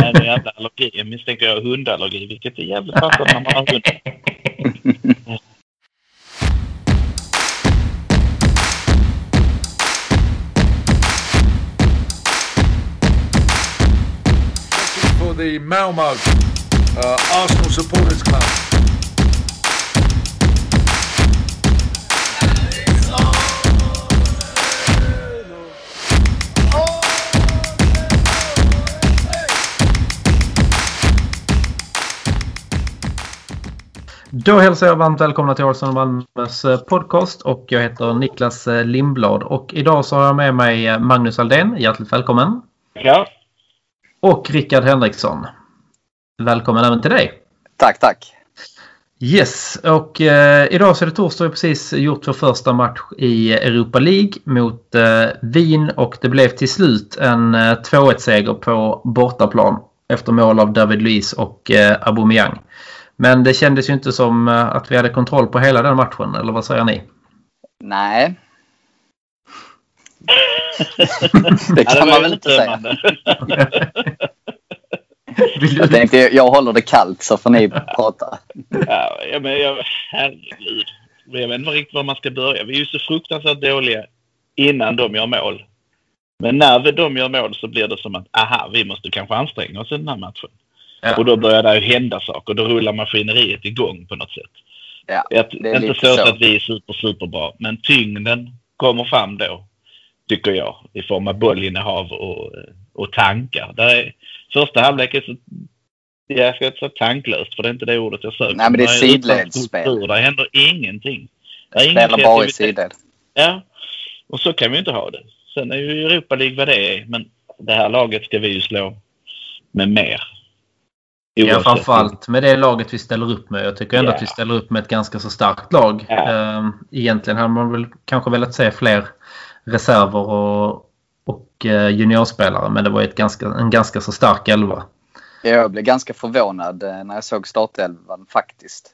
Nej, det är jävla allergi. Jag misstänker jag har hundallergi, vilket är jävligt passande när man har hund. the Malmo uh, Arsenal Supporters Club. Då hälsar jag varmt välkomna till Arsenal Malmös eh, podcast och jag heter Niklas eh, Lindblad och idag så har jag med mig eh, Magnus Aldén. Hjärtligt välkommen. Ja, Och Rickard Henriksson. Välkommen även till dig. Tack, tack. Yes, och eh, idag så är det torsdag. Vi har precis gjort vår första match i Europa League mot eh, Wien och det blev till slut en eh, 2-1-seger på bortaplan efter mål av David Luiz och eh, Aubameyang. Men det kändes ju inte som eh, att vi hade kontroll på hela den matchen, eller vad säger ni? Nej, det kan man väl inte säga. Jag tänkte jag håller det kallt så får ni prata. Ja, men jag, herregud. Jag vet inte riktigt var man ska börja. Vi är ju så fruktansvärt dåliga innan de gör mål. Men när vi- de gör mål så blir det som att aha, vi måste kanske anstränga oss i den här matchen. Ja. Och då börjar det hända saker. Då rullar maskineriet igång på något sätt. Ja, det är inte så, så. att vi är super, superbra. Men tyngden kommer fram då, tycker jag. I form av bollinnehav och, och tankar. Där är, första halvlek är så... Jag ska inte säga tanklöst, för det är inte det ordet jag söker. Nej, men det är sidledsspel. Det händer ingenting. Det är Spelar bara i sidled. Ja, och så kan vi inte ha det. Sen är ju Europa League vad det är, men det här laget ska vi ju slå med mer. Ja, framförallt med det laget vi ställer upp med. Jag tycker ändå Ja. att vi ställer upp med ett ganska så starkt lag. Ehm, Egentligen hade man väl kanske velat se fler reserver och, och eh, juniorspelare. Men det var ett ganska, en ganska så stark elva. Jag blev ganska förvånad eh, när jag såg startelvan faktiskt.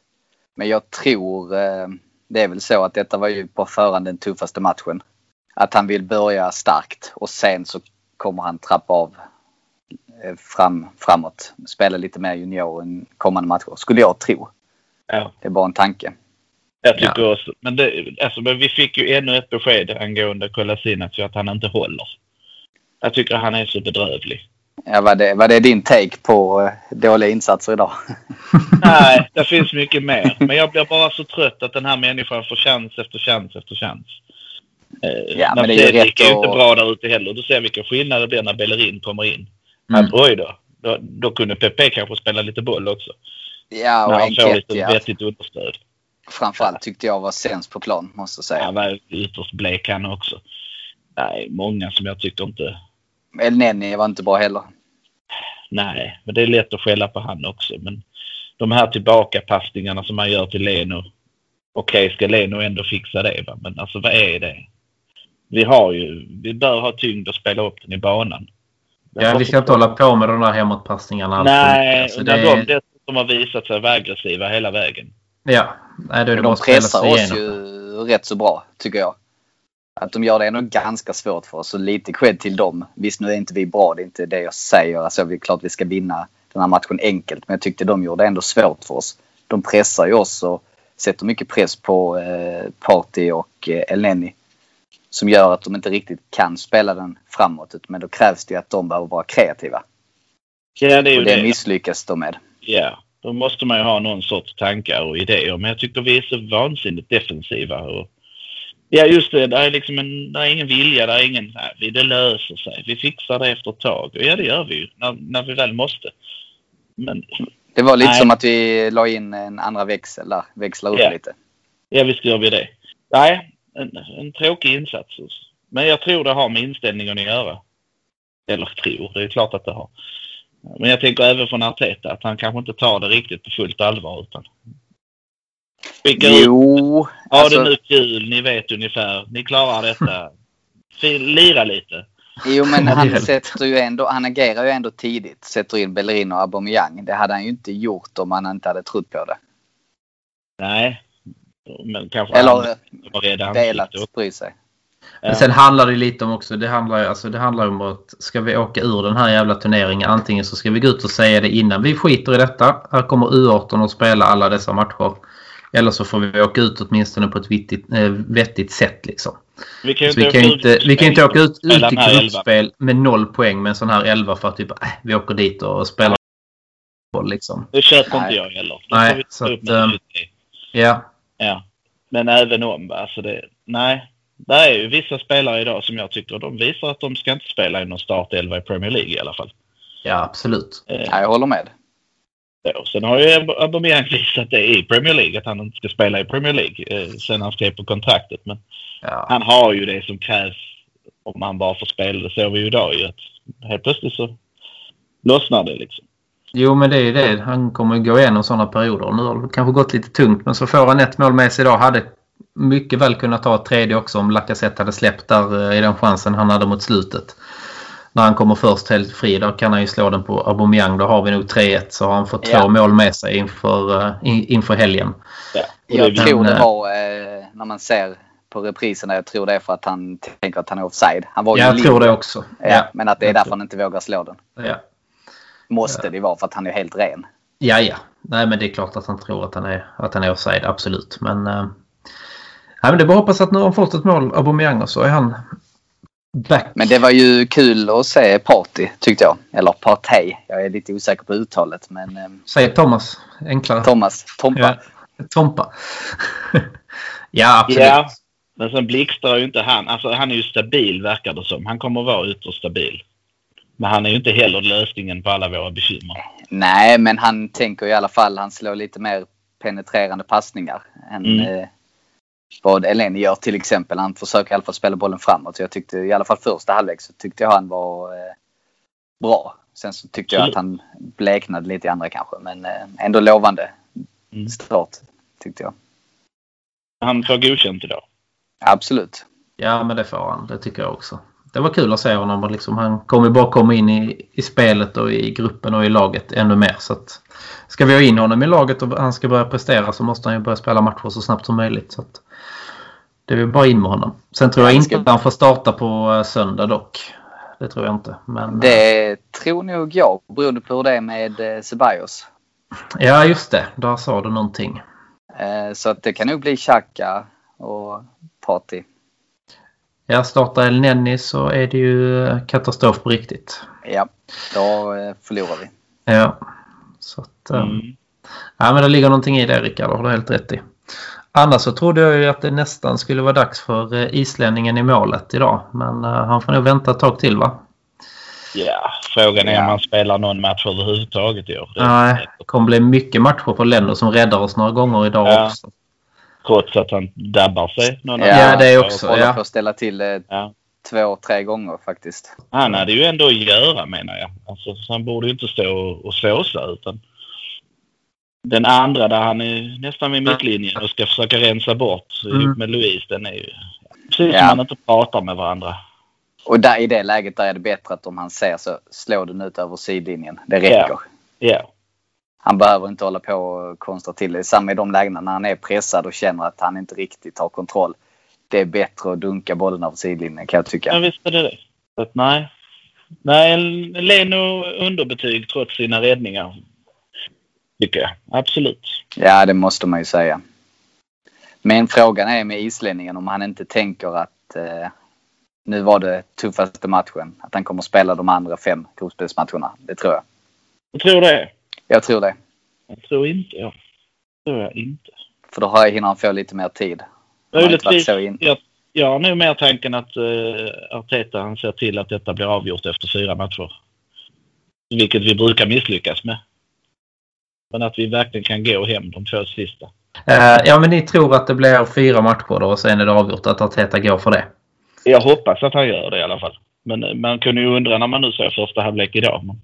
Men jag tror eh, det är väl så att detta var ju på förhand den tuffaste matchen. Att han vill börja starkt och sen så kommer han trappa av fram, framåt. Spela lite mer junior i kommande matcher. Skulle jag tro. Ja. Det är bara en tanke. Jag tycker också. Men, det, alltså, men vi fick ju ännu ett besked angående Kolasinac att han inte håller. Jag tycker han är så bedrövlig. Ja, var, det, var det din take på eh, dåliga insatser idag? Nej, det finns mycket mer. Men jag blir bara så trött att den här människan får chans efter chans efter chans. Eh, Ja, men det är ju rätt är ju inte bra där ute heller. Du ser vilken skillnad det blir när Bellerin kommer in. Mm. Att, oj då. då. Då kunde Pepe kanske spela lite boll också. Ja, och när han får lite vettigt understöd. framförallt tyckte jag var sämst på plan, måste jag säga. Han var ytterst blek han också. Nej, många som jag tycker inte... El Neni var inte bra heller. Nej, men det är lätt att skälla på han också. Men de här tillbakapassningarna som man gör till Leno. Okej, ska Leno ändå fixa det? Va? Men alltså vad är det? Vi har ju... Vi bör ha tyngd att spela upp den i banan. Ja, vi ska inte hålla på med de där hemåtpassningarna. Nej. Alltså, och det när de är, dessutom har visat sig vara aggressiva hela vägen. ja, nej, då är det de pressar oss igenom. ju rätt så bra, tycker jag. Att de gör det ändå ganska svårt för oss. Så lite cred till dem. Visst, nu är inte vi bra. Det är inte det jag säger. Alltså, det är klart vi ska vinna den här matchen enkelt. Men jag tyckte de gjorde det ändå svårt för oss. De pressar ju oss och sätter mycket press på eh, Party och eh, Elneny. Som gör att de inte riktigt kan spela den framåt. Men då krävs det att de behöver vara kreativa. Ja, det är Och det det. misslyckas de med. Ja, då måste man ju ha någon sorts tankar och idéer. Men jag tycker vi är så vansinnigt defensiva. Och, ja, just det. Det är liksom en, det är ingen vilja. Det är ingen... Nej, det löser sig. Vi fixar det efter ett tag. Och ja, det gör vi ju. När, när vi väl måste. Men Det var lite Nej. som att vi la in en andra växel där. Växla upp Ja. lite. ja, visst gör vi det. Nej, en, en tråkig insats. Men jag tror det har med inställningen att göra. Eller tror, det är klart att det har. Men jag tänker även från Arteta att han kanske inte tar det riktigt på fullt allvar utan skickar ut Jo, Ha alltså, det nu kul, ni vet ungefär. Ni klarar detta. Lira lite. jo men han, sätter ju ändå, han agerar ju ändå tidigt. Sätter in Bellerin och Aubameyang. Det hade han ju inte gjort om han inte hade trott på det. Nej, men kanske Eller var velat ansikte. bry sig. Men sen handlar det lite om också, det handlar, ju- alltså, det handlar om att ska vi åka ur den här jävla turneringen antingen så ska vi gå ut och säga det innan vi skiter i detta. Här kommer U18 att spela alla dessa matcher. Eller så får vi åka ut åtminstone på ett vittigt, eh, vettigt sätt liksom. Vi kan ju Så vi inte kan vi kan inte åka ut, ut elvan. gruppspel med noll poäng med en sån här elva för att typ, äh, vi åker dit och spelar liksom. Det köper inte jag heller. Det Nej, så att, ehm, Ja, Ja. Men även om, alltså det, nej. Det är ju vissa spelare idag som jag tycker de visar att de ska inte spela i någon startelva i Premier League i alla fall. ja absolut. Eh, Ja, jag håller med. ja, sen har ju Aubameyang visat det i Premier League, att han inte ska spela i Premier League eh, sen han skrev på kontraktet. Men Ja. han har ju det som krävs om han bara får spela. Det ser vi ju idag ju att helt plötsligt så lossnar det liksom. Jo, men det är ju det. Han kommer gå igenom sådana perioder. Nu har det kanske gått lite tungt, men så får han ett mål med sig idag. Hade mycket väl kunnat ta ett tredje också om Lacazette hade släppt där eh, i den chansen han hade mot slutet. När han kommer först helt fri, då kan han ju slå den på Aubameyang. Då har vi nog 3-1 så har han fått Ja. två mål med sig inför, eh, in, inför helgen. Ja. Jag Men, tror det var eh, när man ser på repriserna. Jag tror det är för att han tänker att han är offside. Han var ju Jag tror det också. Ja, men att det är därför han inte vågar slå den. Ja. Måste det vara för att han är helt ren. Ja, ja. Nej, men det är klart att han tror att han är, att han är offside. Absolut. Men, eh, nej, men det är bara att hoppas att nu har han fått ett mål, Aubameyang, och så är han back. Men det var ju kul att se Party tyckte jag. Eller Partey. Jag är lite osäker på uttalet men eh, Säg Thomas. Enklare. Thomas Tompa. Ja. Tompa. ja, absolut. Ja, men sen blixtrar ju inte han. Alltså han är ju stabil verkar det som. Han kommer att vara ytterst stabil. Men han är ju inte heller lösningen på alla våra bekymmer. Nej, men han tänker i alla fall. Han slår lite mer penetrerande passningar än Mm. eh, vad Eleni gör till exempel. Han försöker i alla fall spela bollen framåt. Jag tyckte i alla fall första halvlek så tyckte jag han var eh, bra. Sen så tyckte jag att han bleknade lite i andra kanske. Men eh, ändå lovande Mm. start tyckte jag. Han får godkänt idag. Absolut. Ja, men det får han. Det tycker jag också. Det var kul att se honom. Liksom, han kommer bara komma in i, i spelet och i gruppen och i laget ännu mer. Så att, ska vi ha in honom i laget och han ska börja prestera så måste han ju börja spela matcher så snabbt som möjligt. Så att, det är väl bara in med honom. Sen tror jag Ja, inte att han får starta på eh, söndag dock. Det tror jag inte. Men, Det tror nog jag beroende på hur det är med eh, Ceballos. Ja, just det. Där sa du någonting. Eh, så att det kan nog bli Xhaka och Party. Ja, startar El Nenni så är det ju eh, katastrof på riktigt. Ja, då eh, förlorar vi. Ja. Så att, eh, Mm. Ja, men det ligger någonting i det Rickard, det har du helt rätt i. Annars så trodde jag ju att det nästan skulle vara dags för islänningen i målet idag. Men han får nog vänta ett tag till va? Ja, frågan är Ja. om han spelar någon match överhuvudtaget i år. Det- Nej, det kommer bli mycket matcher på Lendo som räddar oss några gånger idag Ja. också. Trots att han dabbar sig. Någon Ja, annan det också. Håller ja. på att ställa till eh, Ja. två, tre gånger faktiskt. Han hade ju ändå att göra menar jag. Alltså, så han borde ju inte stå och, och såsa utan den andra där han är nästan vid mittlinjen och ska försöka rensa bort Mm. ihop med Louise. Den är ju precis Ja. som man inte pratar med varandra. Och där, i det läget där är det bättre att om han ser så slår den ut över sidlinjen. Det räcker. Ja. Ja, Han behöver inte hålla på och konstra till det. Samma i de lägena när han är pressad och känner att han inte riktigt har kontroll. Det är bättre att dunka bollen över sidlinjen kan jag tycka. men visst är det det. Så nej. Nej, Leno underbetyg trots sina räddningar. Tycker jag. Absolut. Ja, det måste man ju säga. Men frågan är med islänningen om han inte tänker att eh, nu var det tuffaste matchen. Att han kommer spela de andra fem gruppspelsmatcherna. Det tror jag. Jag tror det. Jag tror det. Jag tror inte jag. tror jag inte. För då har- hinner han få lite mer tid. Möjligtvis. Jag, jag har nog mer tanken att uh, Arteta han ser till att detta blir avgjort efter fyra matcher. Vilket vi brukar misslyckas med. Men att vi verkligen kan gå hem de två sista. Eh, ja, men ni tror att det blir fyra matcher då och sen är det avgjort att Arteta går för det? Jag hoppas att han gör det i alla fall. Men eh, man kunde ju undra när man nu ser första halvlek idag. Men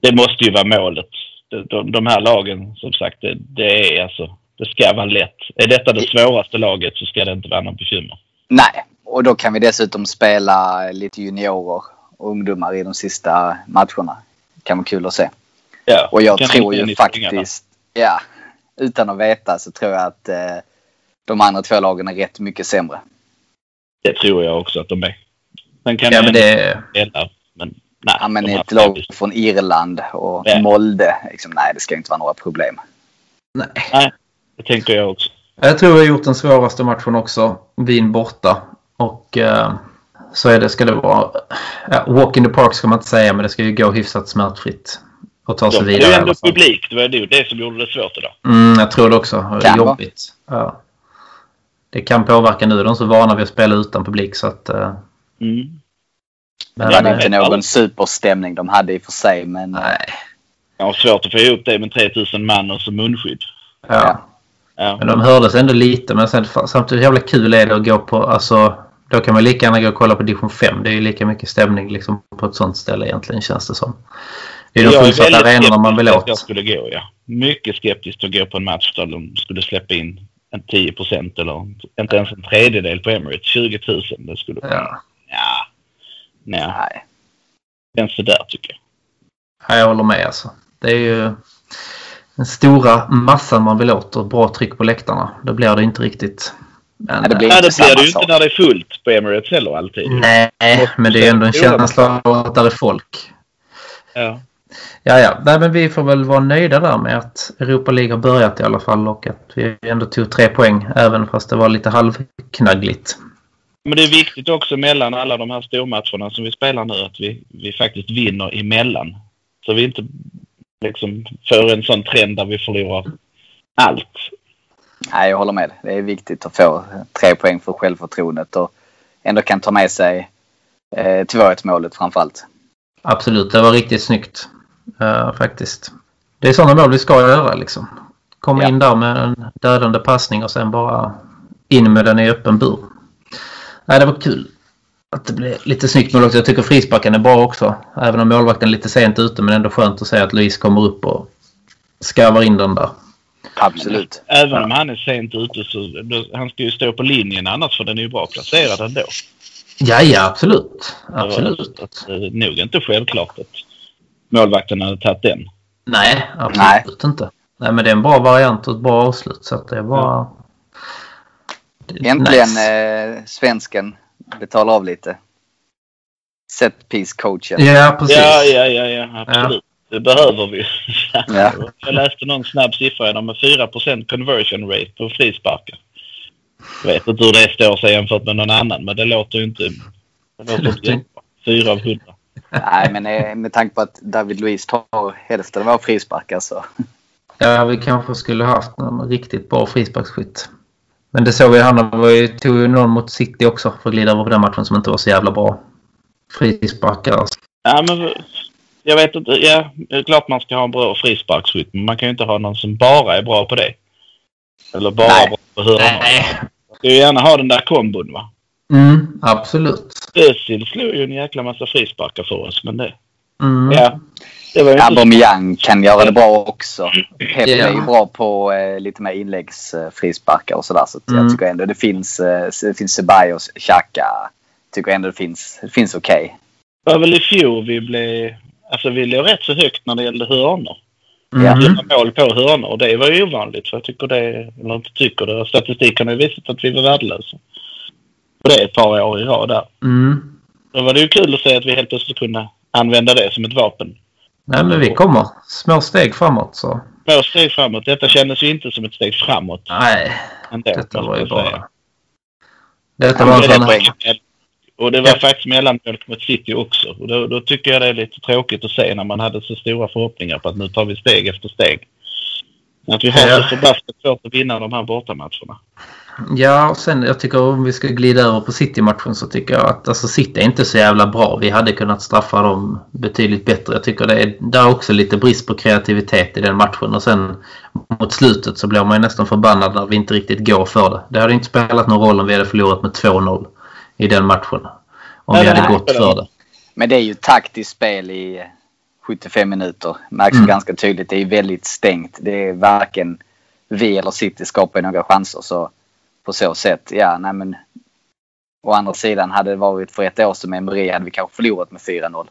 det måste ju vara målet. De, de, här lagen, som sagt, det, det är alltså... Det ska vara lätt. Är detta det svåraste laget så ska det inte vara något bekymmer. Nej, och då kan vi dessutom spela lite juniorer och ungdomar i de sista matcherna. Det kan vara kul att se. Ja, Och jag tror ju faktiskt, ja, utan att veta så tror jag att eh, de andra två lagen är rätt mycket sämre. Det tror jag också att de är. Sen kan Ja, men det... spela, men nej. Ja, men de ett lag från Irland och Ja. Molde. Liksom, nej, det ska inte vara några problem. Nej. Det tänker jag också. Jag tror vi har gjort den svåraste matchen också. Wien borta. Och eh, så är det, ska det vara... Ja, walk in the park ska man inte säga, men det ska ju gå hyfsat smärtfritt. Och ta sig vidare är i ju alla ändå publik. Det var ju det som gjorde det svårt idag. Mm, jag tror det också. Det är jobbigt. Ja. Det kan påverka nu. De är så vana vid att spela utan publik så att... eh, Mm. Men, Det var inte eh, någon superstämning de hade i och för sig, men Nej. Jag har svårt att få ihop det med 3000 man och så munskydd. Ja. Ja. Men de hördes ändå lite. Men sen, samtidigt jävla kul är det att gå på... Alltså, då kan man lika gärna gå och kolla på division 5. Det är ju lika mycket stämning liksom, på ett sånt ställe egentligen känns det som. Det är de fullsatta arenorna man vill att jag åt. skulle gå, ja. Mycket skeptisk att gå på en match där de skulle släppa in en 10 procent eller inte ens en tredjedel på Emirates. 20 000. Det skulle... Ja. Ja. Nej. nej. Känns det där tycker jag. Ja, jag håller med alltså. Det är ju den stora massan man vill åt och bra tryck på läktarna. Då blir det inte riktigt. Men, Ja, det blir- Nej, inte det blir det ju inte när det är fullt på Emirates heller alltid. Nej, men det är ändå en känsla av att det är folk. Ja. Ja, ja. Nej, men vi får väl vara nöjda där med att Europa League har börjat i alla fall och att vi ändå tog tre poäng även fast det var lite halvknaggligt. Men det är viktigt också mellan alla de här stormatcherna som vi spelar nu att vi, vi faktiskt vinner emellan. Så vi inte liksom får en sån trend där vi förlorar allt. nej, jag håller med. Det är viktigt att få tre poäng för självförtroendet och ändå kan ta med sig eh, 2-1 målet framförallt. Absolut, det var riktigt snyggt eh, faktiskt. Det är sådana mål vi ska göra liksom. Komma Ja. in där med en dödande passning och sen bara in med den i öppen bur. Nej, det var kul. Att det blev lite snyggt mål också. Jag tycker frisparken är bra också. Även om målvakten är lite sent ute men ändå skönt att se att Louise kommer upp och skarvar in den där. Absolut. Även om han är sent ute så han ska ju stå på linjen annars för den är ju bra placerad ändå. Ja, ja, absolut. Det var Absolut. Att, att, eh, nog inte självklart att målvakten hade tagit den. Nej, absolut inte. Nej, men det är en bra variant och ett bra avslut så att det är bara... Äntligen nice. eh, svensken betalar av lite. Set piece coachen. Ja, precis. Ja, ja, ja, ja absolut. Det behöver vi. Ja. Jag läste någon snabb siffra idag med 4% conversion rate på frisparkar. Jag vet inte hur det står sig jämfört med någon annan men det låter ju inte... Det låter inte jättebra. 4 av 100. Nej, men eh, med tanke på att David Luiz tar hälften av våra frisparkar så. Ja, vi kanske skulle haft någon riktigt bra frisparksskytt. Men det såg vi, han var ju, tog ju någon mot City också för att glida över på den matchen som inte var så jävla bra. Frisparkar. alltså. Ja, men jag vet inte. Ja, det är klart man ska ha en bra frisparksskytt men man kan ju inte ha någon som bara är bra på det. Eller bara Nej. bra på hörnor. Man ska ju gärna ha den där kombon va. Mm, absolut. Özil slog ju en jäkla massa frisparkar för oss men det... Mm. Ja. Aubameyang kan göra det bra också. Pep Ja. är ju bra på eh, lite mer inläggsfrisparkar och sådär. Så Mm. jag tycker ändå det finns, eh, det finns Ceballos, Xhaka. Tycker ändå det finns, det finns okej. Det var väl i fjol vi blev... Alltså vi låg rätt så högt när det gällde hörnor. Mm. Göra mål på hörnor. Och det var ju ovanligt. För jag tycker det... Eller inte tycker det. Statistiken har ju visat att vi var värdelösa. Och det är ett par år i rad där. Mm. Då var det ju kul att se att vi helt plötsligt kunde använda det som ett vapen. Nej, men vi kommer. Små steg framåt så. Två steg framåt. Detta kändes ju inte som ett steg framåt. Nej, Ändå, detta var ju säga. bara... Detta var en sån... Och det var Ja. faktiskt mellanmjölk mot City också. Och då, då tycker jag det är lite tråkigt att se när man hade så stora förhoppningar på att nu tar vi steg efter steg. Att vi har Ja. så förbaskat svårt att vinna de här bortamatcherna. Ja, och sen jag tycker om vi ska glida över på City-matchen så tycker jag att alltså, City är inte så jävla bra. Vi hade kunnat straffa dem betydligt bättre. Jag tycker det är där också lite brist på kreativitet i den matchen. Och sen mot slutet så blir man ju nästan förbannad när vi inte riktigt går för det. Det hade inte spelat någon roll om vi hade förlorat med 2-0 i den matchen. Om vi hade gått för det. Men det är ju taktiskt spel i 75 minuter. Märks Mm. ganska tydligt. Det är väldigt stängt. Det är varken vi eller City skapar några chanser. Så på så sätt, ja, nej men. Å andra sidan hade det varit för ett år sedan med Emery hade vi kanske förlorat med 4-0.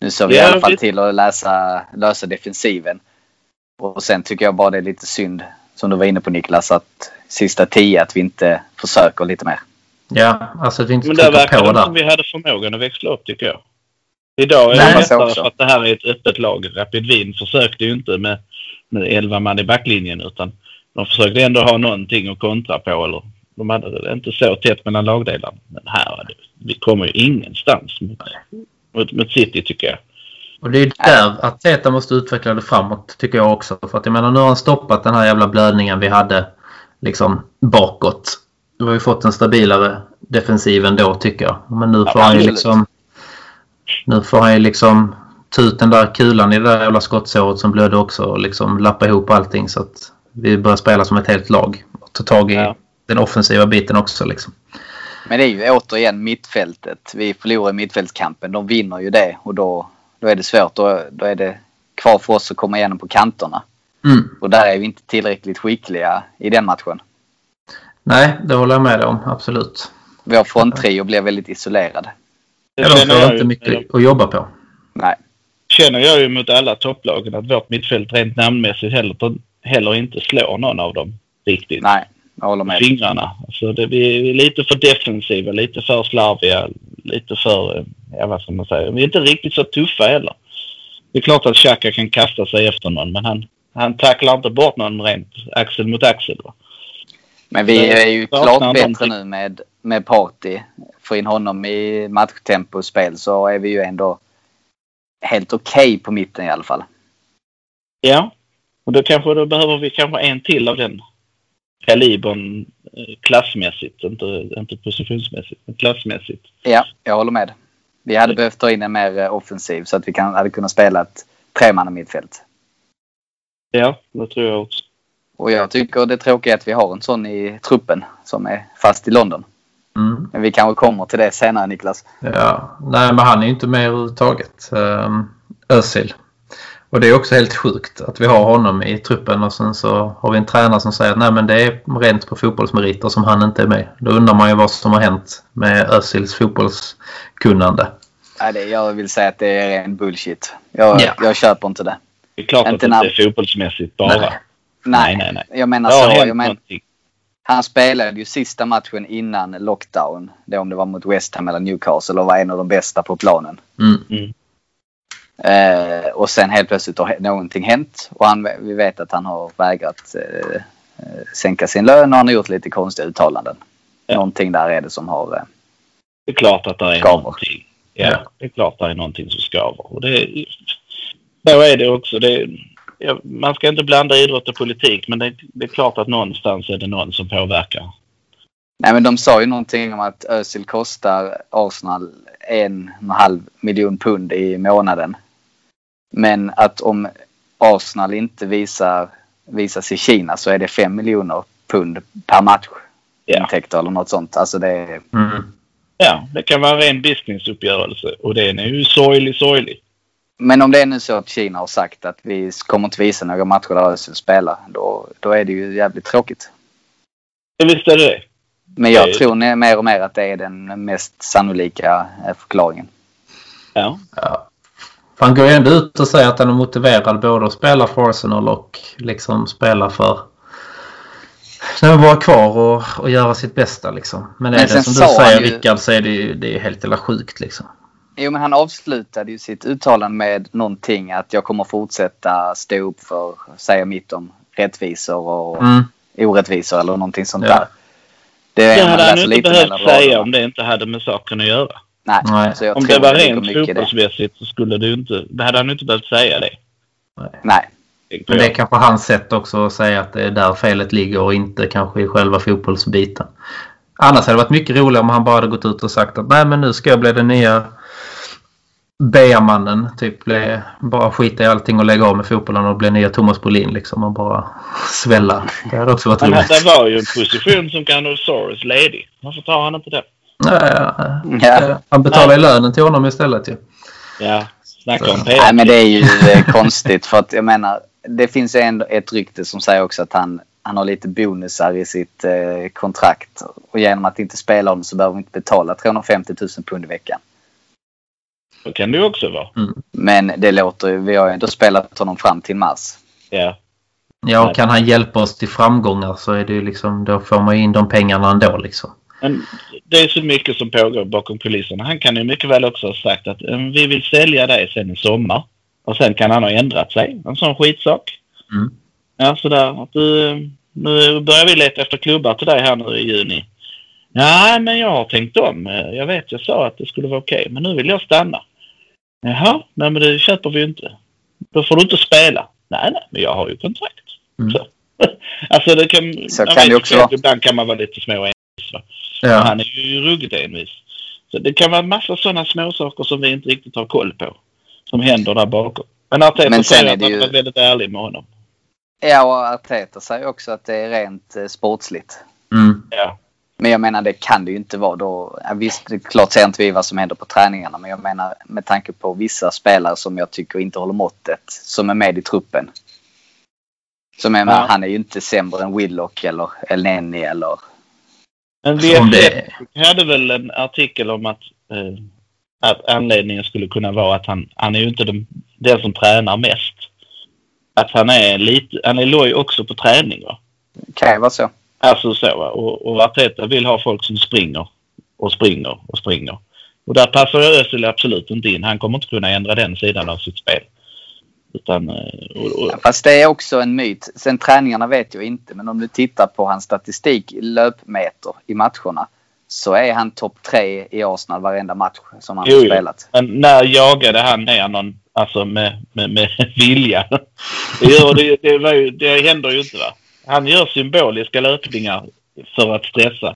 Nu såg vi Ja, i alla fall till att läsa, lösa defensiven. Och sen tycker jag bara det är lite synd, som du var inne på Niklas, att sista tio att vi inte försöker lite mer. Ja, alltså att vi inte Men trycker verkar på det där. som vi hade förmågan att växla upp tycker jag. Idag är Nej, det lättare för att det här är ett öppet lag. Rapid Wien försökte ju inte med, med 11 man i backlinjen utan de försökte ändå ha någonting att kontra på. Eller, de hade det inte så tätt mellan lagdelarna. Men här, vi kommer ju ingenstans mot, mot, mot City tycker jag. Och det är där Arteta måste utveckla det framåt tycker jag också. För att jag menar nu har han stoppat den här jävla blödningen vi hade liksom bakåt. Nu har vi fått en stabilare defensiv ändå tycker jag. Men nu får han ju liksom... Nu får han ju liksom ta ut den där kulan i det där jävla skottsåret som blödde också och liksom lappa ihop allting så att vi börjar spela som ett helt lag. Och ta tag i Ja. den offensiva biten också liksom. Men det är ju återigen mittfältet. Vi förlorar mittfältskampen. De vinner ju det och då, då är det svårt. Då, då är det kvar för oss att komma igenom på kanterna. Mm. Och där är vi inte tillräckligt skickliga i den matchen. Nej, det håller jag med dig om. Absolut. Vår fronttrio blir väldigt isolerad. Ja, de får inte ju- mycket att jobba på. Nej. känner jag ju mot alla topplagen att vårt mittfält rent namnmässigt heller, heller inte slår någon av dem riktigt. Nej, jag håller med. fingrarna. Alltså det, vi är lite för defensiva, lite för slarviga, lite för, eh, ja vad ska man säga, vi är inte riktigt så tuffa heller. Det är klart att Xhaka kan kasta sig efter någon men han, han tacklar inte bort någon rent axel mot axel. Va? Men vi är ju klart bättre nu med, med Party. Få in honom i matchtempo och spel så är vi ju ändå helt okej på mitten i alla fall. Ja, och då kanske då behöver vi kanske en till av den kalibern eh, klassmässigt, inte, inte positionsmässigt, men klassmässigt. Ja, jag håller med. Vi hade behövt ta in en mer eh, offensiv så att vi kan, hade kunnat spela ett tremanna mittfält. Ja, det tror jag också. Och jag tycker det är att vi har en sån i truppen som är fast i London. Mm. Men vi kanske kommer till det senare Niklas. Ja, nej men han är ju inte med överhuvudtaget. Um, Özil. Och det är också helt sjukt att vi har honom i truppen och sen så har vi en tränare som säger att nej men det är rent på fotbollsmeriter som han inte är med. Då undrar man ju vad som har hänt med Özils fotbollskunnande. Nej, det, jag vill säga att det är ren bullshit. Jag, Ja. jag köper inte det. Det är klart Inte att det inte är fotbollsmässigt bara. Nej. Nej, nej, nej. Jag menar så. Jag men, han spelade ju sista matchen innan lockdown. Det om det var mot West Ham eller Newcastle och var en av de bästa på planen. Mm. Eh, och sen helt plötsligt har någonting hänt och han, vi vet att han har vägrat eh, eh, sänka sin lön och han har gjort lite konstiga uttalanden. Ja. Någonting där är det som har... Eh, Det är klart att det är Skaver. någonting. Ja, Ja. det är klart att det är någonting som skaver. Och det så är det också. Det ja, man ska inte blanda idrott och politik men det, det är klart att någonstans är det någon som påverkar. nej men de sa ju någonting om att Özil kostar Arsenal en och en halv miljon pund i månaden. Men att om Arsenal inte visar, visas i Kina så är det fem miljoner pund per match. Ja. Intäkter eller något sånt. Alltså det är... Mm. Ja, det kan vara en ren businessuppgörelse och den är ju sorglig, sorglig. Men om det är nu så att Kina har sagt att vi kommer inte visa några matcher där Özil spelar. Då, då är det ju jävligt tråkigt. Ja, visst är det det. Men jag Det är- tror mer och mer att det är den mest sannolika eh, förklaringen. Ja. Ja. För Han går ju ändå ut och säger att han är motiverad både att spela för Arsenal och liksom spela för Nej, vara kvar och, och göra sitt bästa liksom. Men är Men det sen som du säger ju- Rickard så är det ju det är helt jävla sjukt liksom. Jo, men han avslutade ju sitt uttalande med någonting att jag kommer fortsätta stå upp för, säga mitt om rättvisor och Mm. orättvisor eller någonting sånt Ja. där. Det, Det är hade han inte behövt säga om det inte hade med saken att göra. Nej, Nej. så jag Om det var rent fotbollsmässigt så skulle ju inte... Det hade han inte behövt säga det. Nej, Men det är kanske hans sätt också att säga att det är där felet ligger och inte kanske i själva fotbollsbiten. Annars hade det varit mycket roligare om han bara hade gått ut och sagt att nej men nu ska jag bli den nya B-mannen. Typ bli, bara skita i allting och lägga av med fotbollen och bli nya Thomas Brolin liksom och bara svälla. Det hade också varit Men roligt. det var ju en position som Ganosaurus ledig. Varför tar han inte det? Nej, Ja. eh, Han betalar ju lönen till honom istället ju. Ja, snacka om Nej, men det är ju eh, konstigt för att jag menar, det finns ju ändå ett rykte som säger också att han, han har lite bonusar i sitt eh, kontrakt. Och genom att inte spela honom så behöver vi inte betala 350 000 pund i veckan. Så kan det ju också vara. Men det låter ju, vi har ju ändå spelat honom fram till mars. Ja. Ja, och kan han hjälpa oss till framgångar så är det ju liksom, då får man ju in de pengarna ändå liksom. Men det är så mycket som pågår bakom kulisserna. Han kan ju mycket väl också ha sagt att eh, vi vill sälja dig sen i sommar. Och sen kan han ha ändrat sig. En sån skitsak. Mm. Ja, sådär. Att du, nu börjar vi leta efter klubbar till dig här nu i juni. Ja, men jag har tänkt om. Jag vet, jag sa att det skulle vara okej, men nu vill jag stanna. Jaha, nej men det köper vi ju inte. Då får du inte spela. Nej, nej, men jag har ju kontrakt. Mm. Så. alltså det kan... Så kan det också vara. Ibland kan man vara lite små och. Va? Ja. Han är ju ruggigt envis. Så det kan vara massa sådana småsaker som vi inte riktigt har koll på. Som händer där bakom. Men Arteta Men sen säger är att det han ju- var väldigt ärlig med honom. Ja, och Arteta säger också att det är rent eh, sportsligt. Mm. Ja. Men jag menar det kan det ju inte vara då. Ja, visst, det är klart ser inte vi vad som händer på träningarna. Men jag menar med tanke på vissa spelare som jag tycker inte håller måttet. Som är med i truppen. Som jag menar, Ja. han är ju inte sämre än Willock eller El Neni eller... Men det, hade väl en artikel om att, eh, att anledningen skulle kunna vara att han, han är ju inte den, den som tränar mest. Att han är lite, han är loj också på träning va. Kan vara så. Alltså så va. Och, och Arteta vill ha folk som springer och springer och springer. Och där passar Özil absolut inte in. Han kommer inte kunna ändra den sidan av sitt spel. Utan, eh, och, och, Fast det är också en myt. Sen träningarna vet jag inte. Men om du tittar på hans statistik löpmeter i matcherna. Så är han topp tre i Arsenal varenda match som han Jo, har spelat. Men när jagade han ner någon, alltså med, med, med vilja? Det, gör, det, det, var ju, det händer ju inte va? Han gör symboliska löpningar för att stressa.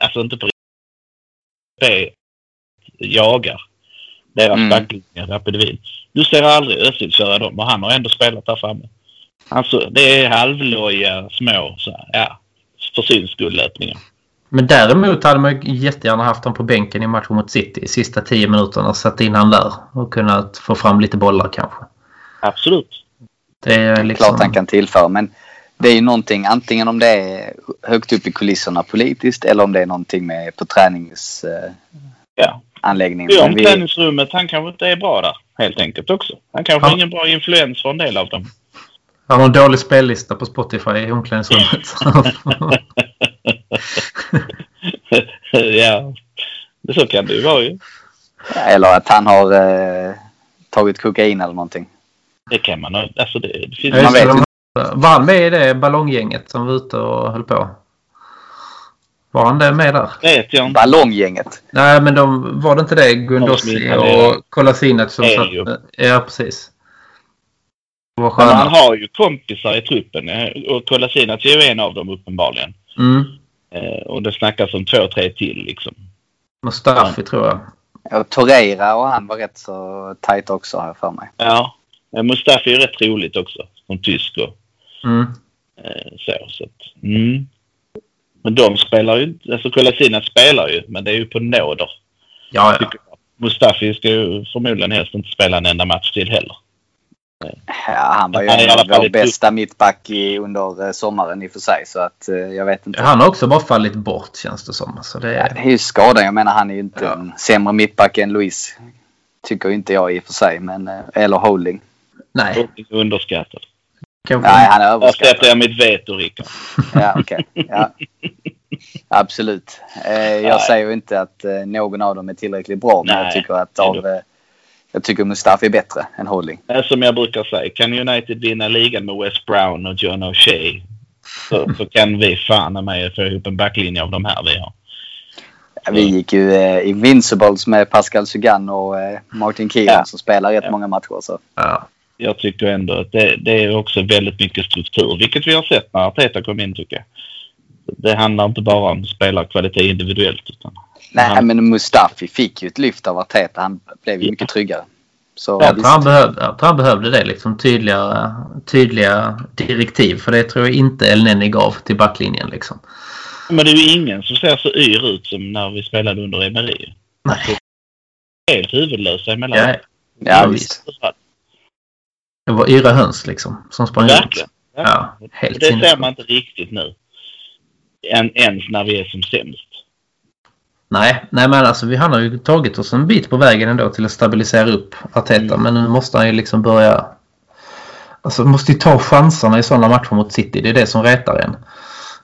Alltså inte på P jagar deras Mm. backlinje, Rapid Wien. Du ser aldrig Özil köra dem och han har ändå spelat där framme. Alltså det är halvlojiga små, så, här, ja, för syns skull löpningar. men däremot hade man ju jättegärna haft honom på bänken i matchen mot City. Sista tio minuterna satt in han där och kunnat få fram lite bollar kanske. Absolut. Det är liksom... Klart han kan tillföra. Men det är ju någonting antingen om det är högt upp i kulisserna politiskt eller om det är någonting med på träningsanläggningen. Ja. Men vi, omklädningsrummet, han kanske inte är bra där helt enkelt också. Han kanske Ja. har ingen bra influens för en del av dem. Han har en dålig spellista på Spotify i omklädningsrummet. ja, det så kan det ju vara ju. eller att han har eh, tagit kokain eller någonting. Det kan man ha. Alltså det, det finns Man vet det, Var han med i det ballonggänget som var ute och höll på? Var han det med där? vet jag inte. Ballonggänget. Nej, men de, var det inte det De Gundossi och Kolasinac som Är satt... Ja, precis. Var Men han har ju kompisar i truppen eh, och Kolasinac är ju en av dem uppenbarligen. Mm. Eh, och det snackas om två, tre till liksom. Mustafi tror jag. Och Torreira och han var rätt så tajt också har jag för mig. Ja. Mustafi är ju rätt roligt också. Som tysk och Mm. eh, så. så att, mm. Men de spelar ju inte. Alltså Kolasinac spelar ju, men det är ju på nåder. Ja, ja. Mustafi ska ju förmodligen helst inte spela en enda match till heller. Ja, han var ju Han en av vår bästa mittback i, under eh, sommaren i och för sig. Så att eh, jag vet inte. Han har också bara fallit bort känns det som. Så det Ja, är... det är ju skadan. Jag menar han är ju inte Ja. en sämre mittback än Luis. Tycker inte jag i och för sig. Men, eh, eller Holding. Nej, underskattad. Kanske Nej, han är Där överskattad. jag mitt veto, Rickard. Ja, okej. Ja. Absolut. Eh, jag Nej. säger ju inte att eh, någon av dem är tillräckligt bra. Men Nej, jag tycker att av... Eh, jag tycker Mustafi är bättre än Holding. Som jag brukar säga, kan United vinna ligan med West Brown och John O'Shea så, så kan vi fan med få ihop en backlinje av de här vi har. Ja, Vi gick ju eh, Invincibles med Pascal Sugan och eh, Martin Keown Ja. som spelar rätt Ja. många matcher. Så. Ja. Jag tycker ändå att det, det är också väldigt mycket struktur, vilket vi har sett när Arteta kom in tycker jag. Det handlar inte bara om spelarkvalitet individuellt. Utan Nej, han, men Mustafi fick ju ett lyft av Arteta. Han blev ju Ja. mycket tryggare. Så Jag tror, han behövde, jag tror han behövde det. Liksom, tydliga, tydliga direktiv. För det tror jag inte El Neni gav till backlinjen. Liksom. Men det är ju ingen som ser så yr ut som när vi spelade under Emery. Nej. Helt huvudlösa emellan. Ja, Ja, Ja, visst. Det var yra höns liksom, som sprang Verkligen. runt. Ja, helt det ser man inte riktigt nu. Än, ens när vi är som sämst. Nej, nej, men alltså vi, han har ju tagit oss en bit på vägen ändå till att stabilisera upp Arteta. Mm. Men nu måste han ju liksom börja... Alltså måste ju ta chanserna i sådana matcher mot City. Det är det som retar en.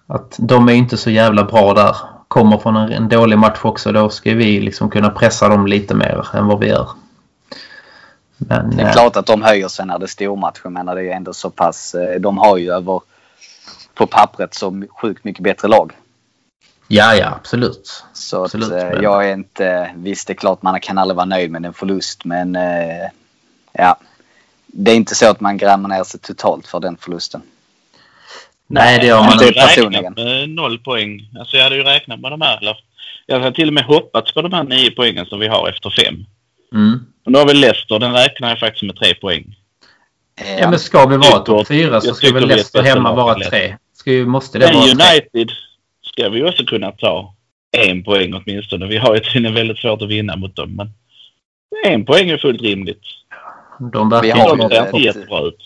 Att de är inte så jävla bra där. Kommer från en, en dålig match också. Då ska vi liksom kunna pressa dem lite mer än vad vi gör. Men, Det är eh, klart att de höjer sig när det är stormatch. Jag menar det är ändå så pass. eh, De har ju över på pappret så sjukt mycket bättre lag. Ja, ja, absolut. Så Absolut, att, eh, men- jag är inte... Visst, det är klart man kan aldrig vara nöjd med en förlust men ja. Det är inte så att man grämer ner sig totalt för den förlusten. Nej, det gör Jag man hade ju inte räknat med noll poäng. Alltså jag hade ju räknat med de här. Eller, jag hade till och med hoppats på de här nio poängen som vi har efter fem. Mm. Och nu har vi Leicester. Den räknar jag faktiskt med tre poäng. Eh, Ja, men ska vi vara topp fyra så ska väl vi Leicester hemma vara tre. Ska ju, måste det Men vara tre? United ska vi ju också kunna ta en poäng åtminstone. Vi har ju tydligen väldigt svårt att vinna mot dem. Men en poäng är fullt rimligt. De Vi verkar har inte ett- jättebra ut.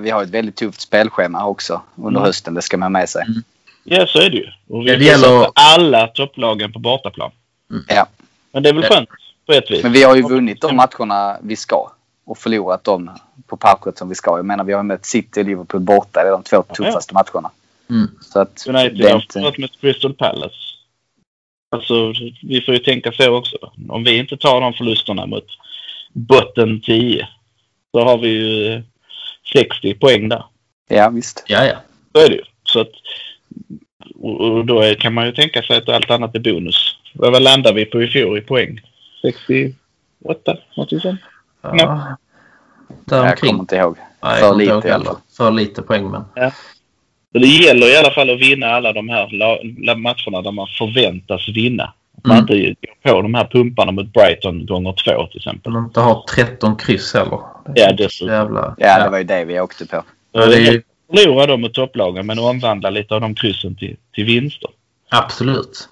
Vi har ett väldigt tufft spelschema också under Mm. hösten. Det ska man med sig. Ja, så är det ju. Och vi det får gäller- alla topplagen på bortaplan. Ja. Men det är väl Ja. skönt på ett vis. Men vi har ju vunnit de matcherna vi ska. Och förlorat dem på pappret som vi ska. Jag menar vi har mött City och Liverpool borta. Det är de två Ja. tuffaste matcherna. Mm. Så att United har inte... förlorat mot Crystal Palace. Alltså, vi får ju tänka så också. Om vi inte tar de förlusterna mot botten 10 så har vi ju eh, 60 poäng där. Ja visst. Ja, ja. Så är det ju. Så att, och då är, kan man ju tänka sig att allt annat är bonus. Vad landar vi på i fjol i poäng? 68? Något sånt? ja. Ja. Där Jag kommer inte ihåg. Nej, för lite ihåg i alla fall. För lite poäng men. Så det gäller i alla fall att vinna alla de här matcherna där man förväntas vinna. Man Mm. inte går på de här pumparna mot Brighton gånger två till exempel. De inte har 13 kryss heller. Det är Ja, dessutom. Jävla... Ja, det var ju det vi åkte på. Ja, det är ju... Förlora dem mot topplagen men omvandla lite av de kryssen till, till vinster. Absolut.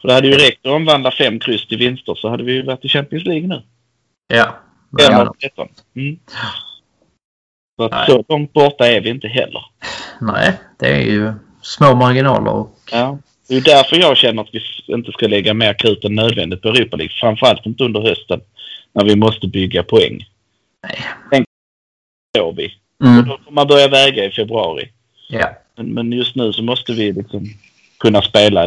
För det hade ju räckt att omvandla fem kryss till vinster så hade vi ju varit i Champions League nu. Ja. Fem av 13. Mm. Så att så långt borta är vi inte heller. nej, det är ju små marginaler. Och... Ja. Det är därför jag känner att vi inte ska lägga mer krut än nödvändigt på Europa League. Framförallt inte under hösten när vi måste bygga poäng. Nej. Sen går vi. Och Mm. då får man börja väga i februari. Ja. Men, men just nu så måste vi liksom kunna spela.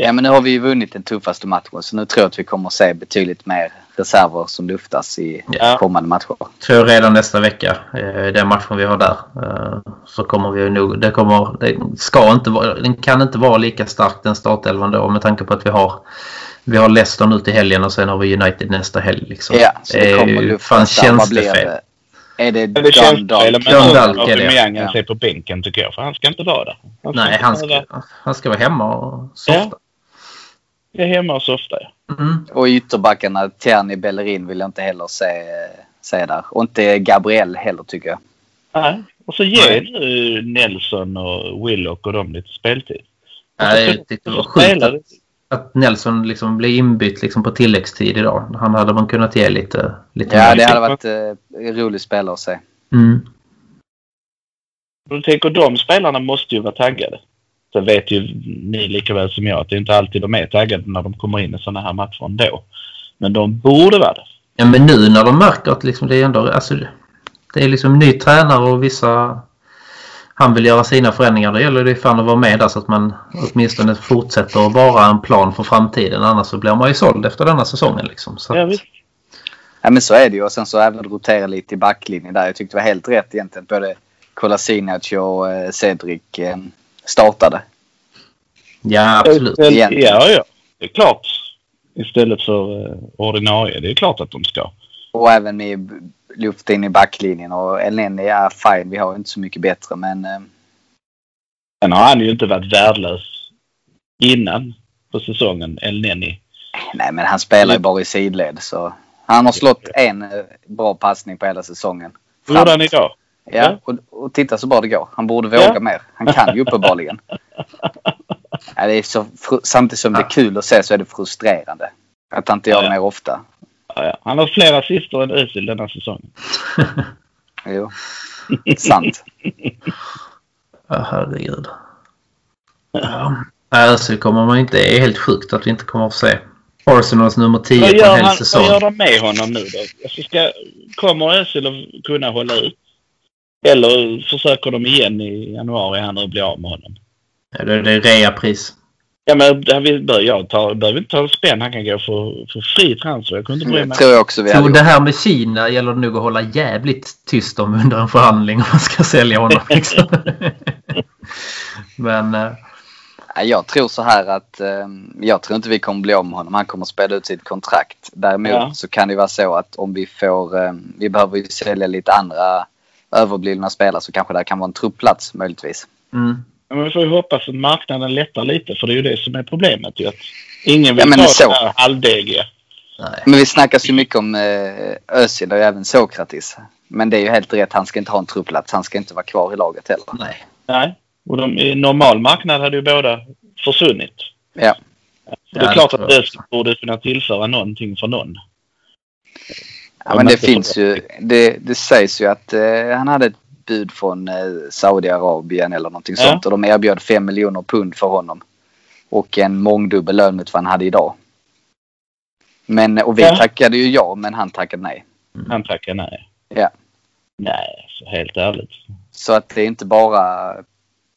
Ja, men nu har vi ju vunnit den tuffaste matchen. Så nu tror jag att vi kommer att se betydligt mer reserver som luftas i Ja. kommande matcher. Tror jag redan nästa vecka. eh, Den matchen vi har där. eh, Så kommer vi nog... Det kommer... Det ska inte vara... Den kan inte vara lika stark den startelvan då med tanke på att vi har... Vi har Leicester nu till helgen och sen har vi United nästa helg. Liksom. Ja, så det är kommer luftas där. Vad känns det blir fel? det? Är det det Dundalk? Dundalk så är det. Aubameyang Ja. sig på bänken tycker jag. För han ska inte vara där. ska Nej, han ska, han ska vara hemma och softa. Är hemma och softa. Ja. Mm. Och i ytterbackarna, Terni Bellerin vill jag inte heller se, se där. Och inte Gabriel heller tycker jag. Nej. Och så ge Nej. nu Nelson och Willock och dem lite speltid. Nej, jag tyckte det var sjukt att, att Nelson liksom blev inbytt liksom på tilläggstid idag. Han hade man kunnat ge lite, lite Ja, mer. det hade varit eh, rolig spelare att se. Mm. Och jag tänker de spelarna måste ju vara taggade. Sen vet ju ni lika väl som jag att det är inte alltid de är taggade när de kommer in i sådana här matcher ändå. Men de borde vara det. Ja, men nu när de märker att liksom det är ändå... Alltså, det är liksom ny tränare och vissa... Han vill göra sina förändringar. Då gäller det fan att vara med där så att man åtminstone fortsätter att vara en plan för framtiden. Annars så blir man ju såld efter denna säsongen. Liksom. Så Ja, att, visst. Ja, men så är det ju. Och sen så även rotera lite i backlinjen där. Jag tyckte det var helt rätt egentligen. Både Kolasinac och eh, Cedric eh, startade. ja, absolut. Ja, ja, ja. Det är klart. Istället för uh, ordinarie. Det är klart att de ska. Och även med luft in i backlinjen. Och Elneny är fine. Vi har inte så mycket bättre. Men eh, Sen har han ju inte varit värdelös innan på säsongen, El Neni. nej, men han spelar ju bara i sidled. Så han har slått en eh, bra passning på hela säsongen. Hur gjorde han idag? Ja, och, och titta så bra det går. Han borde våga Ja. mer. Han kan ju uppenbarligen. ja, det är så samtidigt som det är kul att se så är det frustrerande. Att han inte gör det Ja. mer ofta. Ja, ja. Han har fler assister än Özil denna säsongen. Jo, sant. Ja, herregud. Ja. Nej, alltså kommer man inte... Det är helt sjukt att vi inte kommer att se Arsenals nummer 10 Vad på en gör, hel han, säsong. vad gör de med honom nu då? Alltså ska, kommer Özil att kunna hålla ut? Eller försöker de igen i januari här nu och bli av med honom? Ja, det, är reapris. Ja, men vi, bör, jag tar, behöver inte ta spänn. Han kan gå för, för fri transfer. Jag kunde inte bry mig. tror jag också vi hade Så det här med Kina gäller det nog att hålla jävligt tyst om under en förhandling om man ska sälja honom. Liksom. Men eh, Ja, Jag tror så här att eh, jag tror inte vi kommer bli om honom. Han kommer spela ut sitt kontrakt. Däremot Ja. så kan det vara så att om vi får, eh, vi behöver ju sälja lite andra överblivna spelare så kanske det kan vara en truppplats möjligtvis. mm, Men vi får ju hoppas att marknaden lättar lite. För det är ju det som är problemet. Ju, att ingen vill Ja, men ta så. det här halvdegiga. Men vi snackas ju mycket om eh, Özil och även Sokratis. Men det är ju helt rätt. Han ska inte ha en truppplats. Han ska inte vara kvar i laget heller. nej. Nej. Och de, i normal marknad hade ju båda försvunnit. Ja. Så Ja, det är det klart att också. borde kunna tillföra någonting för någon. Ja, men det finns ju. Det, det sägs ju att eh, han hade ett bud från eh, Saudiarabien eller någonting Ja. sånt. Och de erbjöd 5 miljoner pund för honom. Och en mångdubbel lön mot vad han hade idag. Men, och vi Ja. tackade ju ja, men han tackade nej. Han tackar nej. Ja. Nej, så helt ärligt. Så att det är inte bara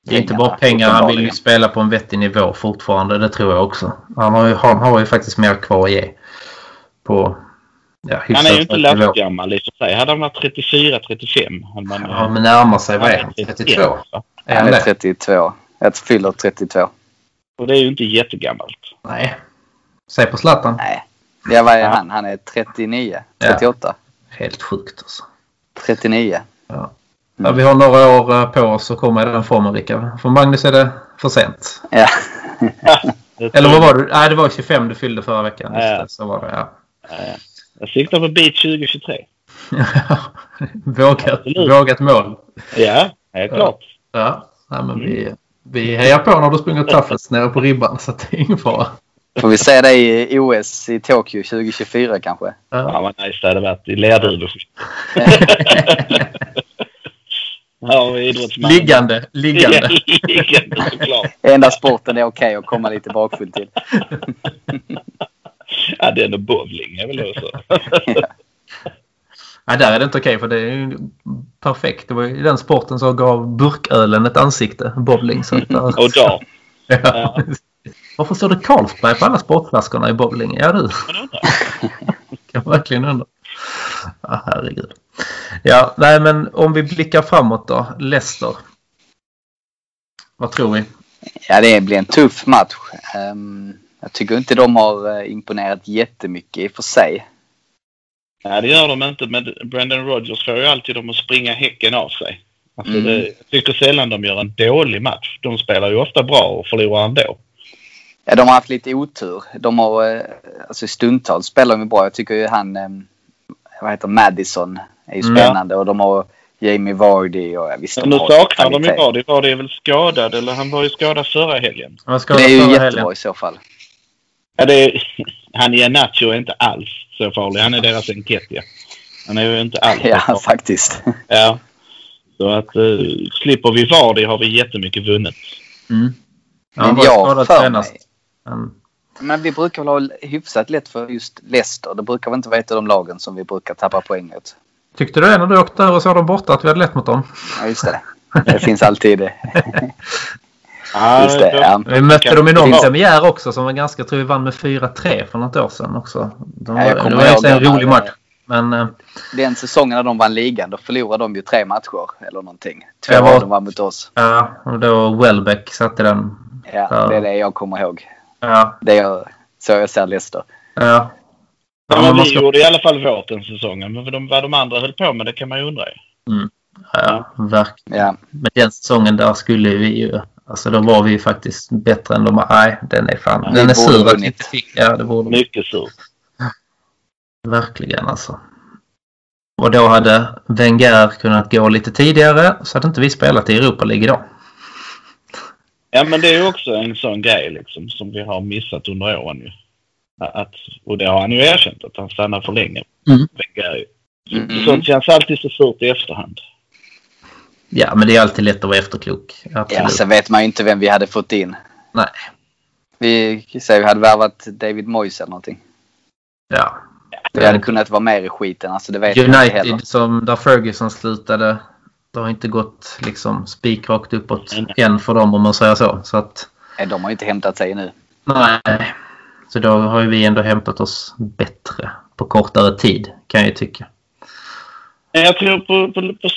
Det är inte bara pengar. Han vill ju spela på en vettig nivå fortfarande. Det tror jag också. Han har ju, han har ju faktiskt mer kvar att ge. På ja, Han är ju inte lastgammal i och för sig. Hade han varit 34-35 hade man... Ja, men närmar sig. Vad är han? 32? va? Är Han är det? 32. Jag fyller 32. Och det är ju inte jättegammalt. Nej. Säg på Zlatan. Nej. Ja, vad är Ja. han? Han är 39. Ja. 38. Helt sjukt alltså. 39. Ja. Ja, vi har några år eh, på oss att komma i den formen, Rickard. För Magnus är det för sent. Ja. Det Eller vad var du? Nej, det var 25 du fyllde förra veckan. Just Ja. det, så var det, ja. Jag siktar på bit 2023. vågat, Absolut. vågat mål. Ja, helt klart. Ja, ja men vi, vi hejar på när du springer toughest nere på ribban så att det är ingen fara. Får vi se dig i OS i Tokyo 2024 kanske? Ja. Ja, vad nice det hade varit i. Ja, idrottsman. Liggande, liggande. Liggande. Enda sporten är okej att komma lite bakfull till. Ja, det är nog bowling är väl det så. Nej, där är det inte okej för det är ju perfekt. Det var ju den sporten som gav burkölen ett ansikte, bowling. Så att där, Och dart. ja. Varför står det Carlsberg på alla sportflaskorna i bowling? Ja du, kan verkligen undra. Ja, herregud. Ja, nej men om vi blickar framåt då. Leicester. Vad tror vi? Ja, det blir en tuff match. Ehm, jag tycker inte de har eh, imponerat jättemycket i och för sig. Nej, det gör de inte. Men Brendan Rodgers får ju alltid dem att springa häcken av sig. Alltså Mm. det, jag tycker sällan de gör en dålig match. De spelar ju ofta bra och förlorar ändå. Ja, de har haft lite otur. De har, eh, alltså stundtals spelar de bra. Jag tycker ju han, eh, vad heter Madison, är ju Mm. spännande. Och de har Jamie Vardy och ja, visst de Nu saknar de ju. Vardy. Vardy är väl skadad, eller han var ju skadad förra helgen. Vad ska Det är ju förra jättebra helgen? i så fall. Ja, det är, han i Nacho är inte alls så farlig. Han är deras Enketia. Han är ju inte alls Ja, farlig. faktiskt. Ja. Så att uh, slipper vi Vardy har vi jättemycket vunnet. Mm. Ja, Men han var jag skadad för senast. mig- Men, Men vi brukar väl ha hyfsat lätt för just Leicester. Det brukar väl inte vara ett av de lagen som vi brukar tappa poäng mot. tyckte du det när du åkte över och såg dem borta att vi hade lätt mot dem? Ja, just det. Det finns alltid. Ja, Just det, ja. Vi mötte dem i någon Ja. premiär också som var ganska, tror vi vann med 4-3 för något år sedan också. De, Ja, jag det kommer var en rolig match. Men eh, Den säsongen när de vann ligan, då förlorade de ju tre matcher eller någonting. Två Ja, av dem var mot oss. ja, och då Welbeck satte den. Ja, Ja. det är det jag kommer ihåg. Ja, Det är så jag ser Leicester. ja. Ja, Ja, men vi ska, gjorde i alla fall vårt den säsongen. Men vad de, vad de andra höll på med, det kan man ju undra. ju. ja, verkligen. Ja, Men den säsongen där skulle vi ju... Alltså då var vi faktiskt bättre än de. Nej, den är fan... Ja, den är sur att vi inte fick. Ja, det borde. Mycket surt. Verkligen alltså. Och då hade Wenger kunnat gå lite tidigare så hade inte vi spelat i Europa League idag. Ja, men det är ju också en sån grej liksom som vi har missat under åren ju. Att, och det har han ju erkänt att han stannar för länge. Mm. Wenger ju. Mm. Sånt känns alltid så surt i efterhand. Ja, men det är alltid lätt att vara efterklok. Absolut. Ja, sen vet man ju inte vem vi hade fått in. Nej. Vi säger vi hade värvat David Moyes eller någonting. Ja. Vi hade kunnat vara mer i skiten. Alltså, det vet United, inte som där Ferguson slutade, det har inte gått liksom spikrakt uppåt mm. än för dem om man säger så. så att, Nej, de har ju inte hämtat sig nu. Nej. Så då har ju vi ändå hämtat oss bättre på kortare tid kan jag ju tycka. Jag tror på, på, på